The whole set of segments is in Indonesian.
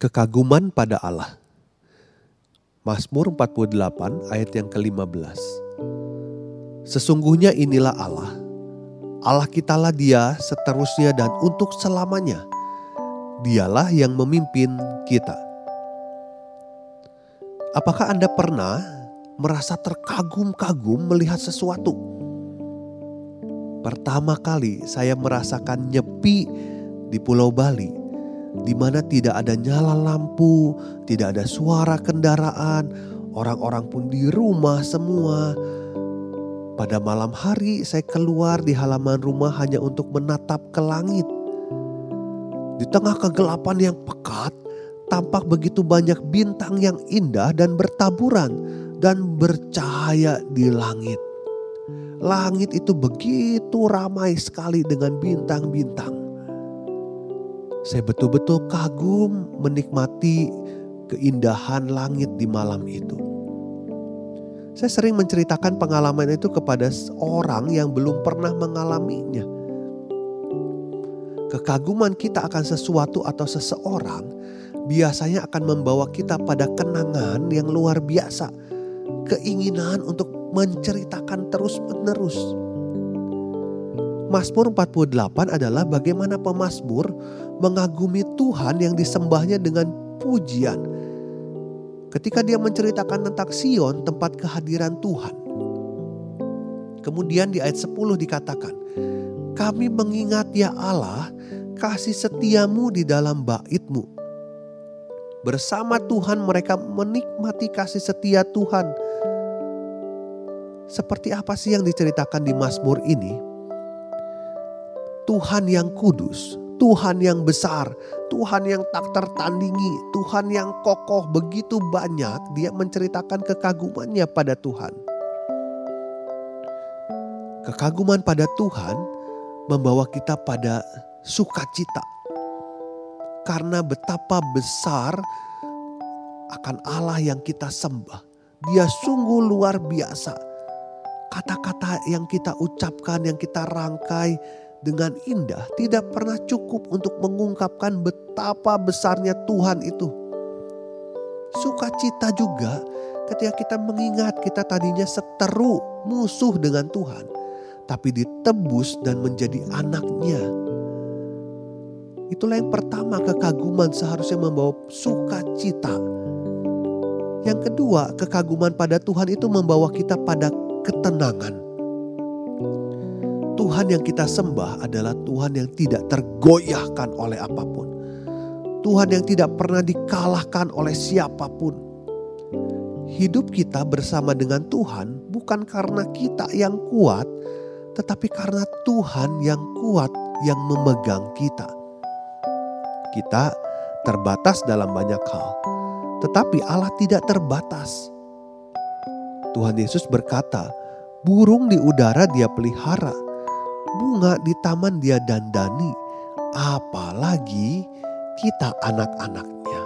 Kekaguman pada Allah. Mazmur 48 ayat yang ke-15. Sesungguhnya inilah Allah. Allah kitalah dia seterusnya dan untuk selamanya. Dialah yang memimpin kita. Apakah Anda pernah merasa terkagum-kagum melihat sesuatu? Pertama kali saya merasakan nyepi di Pulau Bali di mana tidak ada nyala lampu, tidak ada suara kendaraan, orang-orang pun di rumah semua. Pada malam hari saya keluar di halaman rumah hanya untuk menatap ke langit. Di tengah kegelapan yang pekat, tampak begitu banyak bintang yang indah dan bertaburan dan bercahaya di langit. Langit itu begitu ramai sekali dengan bintang-bintang. Saya betul-betul kagum menikmati keindahan langit di malam itu. Saya sering menceritakan pengalaman itu kepada orang yang belum pernah mengalaminya. Kekaguman kita akan sesuatu atau seseorang biasanya akan membawa kita pada kenangan yang luar biasa. Keinginan untuk menceritakan terus-menerus. Mazmur 48 adalah bagaimana pemazmur mengagumi Tuhan yang disembahnya dengan pujian. Ketika dia menceritakan tentang Sion, tempat kehadiran Tuhan. Kemudian di ayat 10 dikatakan, kami mengingat ya Allah kasih setiamu di dalam baitmu. Bersama Tuhan mereka menikmati kasih setia Tuhan. Seperti apa sih yang diceritakan di Mazmur ini? Tuhan yang kudus, Tuhan yang besar, Tuhan yang tak tertandingi, Tuhan yang kokoh begitu banyak dia menceritakan kekagumannya pada Tuhan. Kekaguman pada Tuhan membawa kita pada sukacita. Karena betapa besar akan Allah yang kita sembah. Dia sungguh luar biasa. Kata-kata yang kita ucapkan, yang kita rangkai, dengan indah tidak pernah cukup untuk mengungkapkan betapa besarnya Tuhan itu. Sukacita juga ketika kita mengingat kita tadinya seteru musuh dengan Tuhan. Tapi ditebus dan menjadi anaknya. Itulah yang pertama kekaguman seharusnya membawa sukacita. Yang kedua kekaguman pada Tuhan itu membawa kita pada ketenangan Tuhan yang kita sembah adalah Tuhan yang tidak tergoyahkan oleh apa pun. Tuhan yang tidak pernah dikalahkan oleh siapa pun. Hidup kita bersama dengan Tuhan bukan karena kita yang kuat, tetapi karena Tuhan yang kuat yang memegang kita. Kita terbatas dalam banyak hal, tetapi Allah tidak terbatas. Tuhan Yesus berkata, "Burung di udara Dia pelihara, bunga di taman dia dandani, apalagi kita anak-anaknya.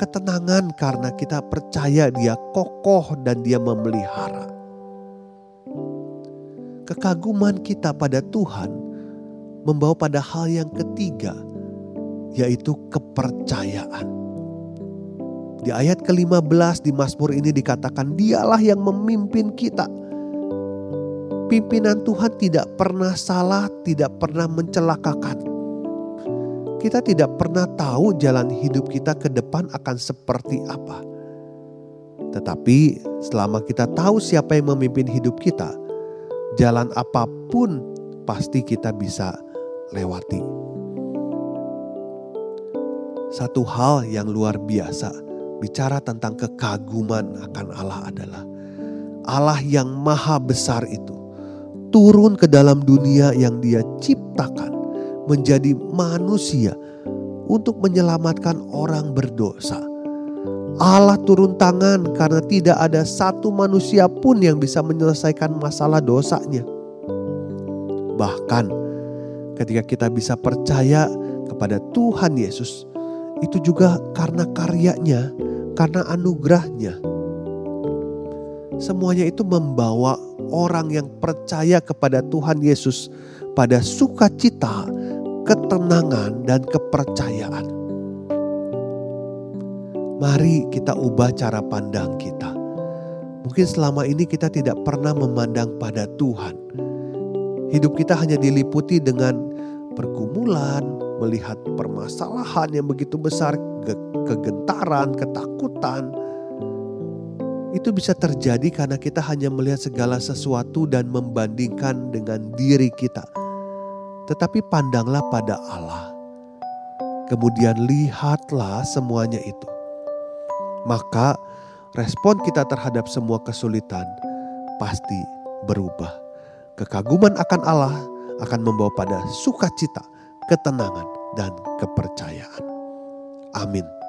Ketenangan karena kita percaya dia kokoh dan dia memelihara. Kekaguman kita pada Tuhan membawa pada hal yang ketiga, yaitu kepercayaan. Di ayat ke-15 di Mazmur ini dikatakan dialah yang memimpin kita Pimpinan Tuhan tidak pernah salah, tidak pernah mencelakakan. Kita tidak pernah tahu jalan hidup kita ke depan akan seperti apa. Tetapi selama kita tahu siapa yang memimpin hidup kita, jalan apa pun pasti kita bisa lewati. Satu hal yang luar biasa bicara tentang kekaguman akan Allah adalah Allah yang maha besar itu turun ke dalam dunia yang Dia ciptakan, menjadi manusia untuk menyelamatkan orang berdosa. Allah turun tangan karena tidak ada satu manusia pun yang bisa menyelesaikan masalah dosanya. Bahkan ketika kita bisa percaya kepada Tuhan Yesus, itu juga karena karyanya, karena anugerahnya. Semuanya itu membawa orang yang percaya kepada Tuhan Yesus pada sukacita, ketenangan, dan kepercayaan. Mari kita ubah cara pandang kita. Mungkin selama ini kita tidak pernah memandang pada Tuhan. Hidup kita hanya diliputi dengan pergumulan, melihat permasalahan yang begitu besar, kegentaran, ketakutan, itu bisa terjadi karena kita hanya melihat segala sesuatu dan membandingkan dengan diri kita. Tetapi pandanglah pada Allah. Kemudian lihatlah semuanya itu. Maka respon kita terhadap semua kesulitan pasti berubah. Kekaguman akan Allah akan membawa pada sukacita, ketenangan, dan kepercayaan. Amin.